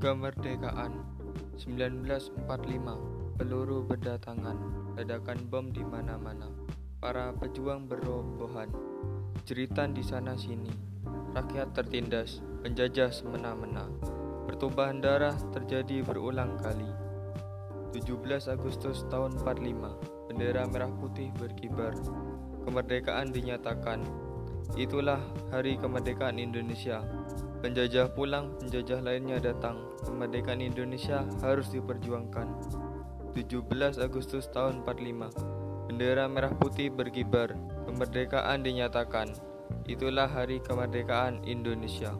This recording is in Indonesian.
Kemerdekaan 1945 Peluru berdatangan Ledakan bom di mana-mana. Para pejuang berobohan Jeritan di sana sini Rakyat tertindas Penjajah semena-mena. Pertumpahan darah terjadi berulang kali. 17 Agustus tahun 45 Bendera merah putih berkibar. Kemerdekaan dinyatakan Itulah hari kemerdekaan Indonesia Penjajah pulang, penjajah lainnya datang. Kemerdekaan Indonesia harus diperjuangkan. 17 Agustus tahun 45. Bendera merah putih berkibar. Kemerdekaan dinyatakan. Itulah hari kemerdekaan Indonesia.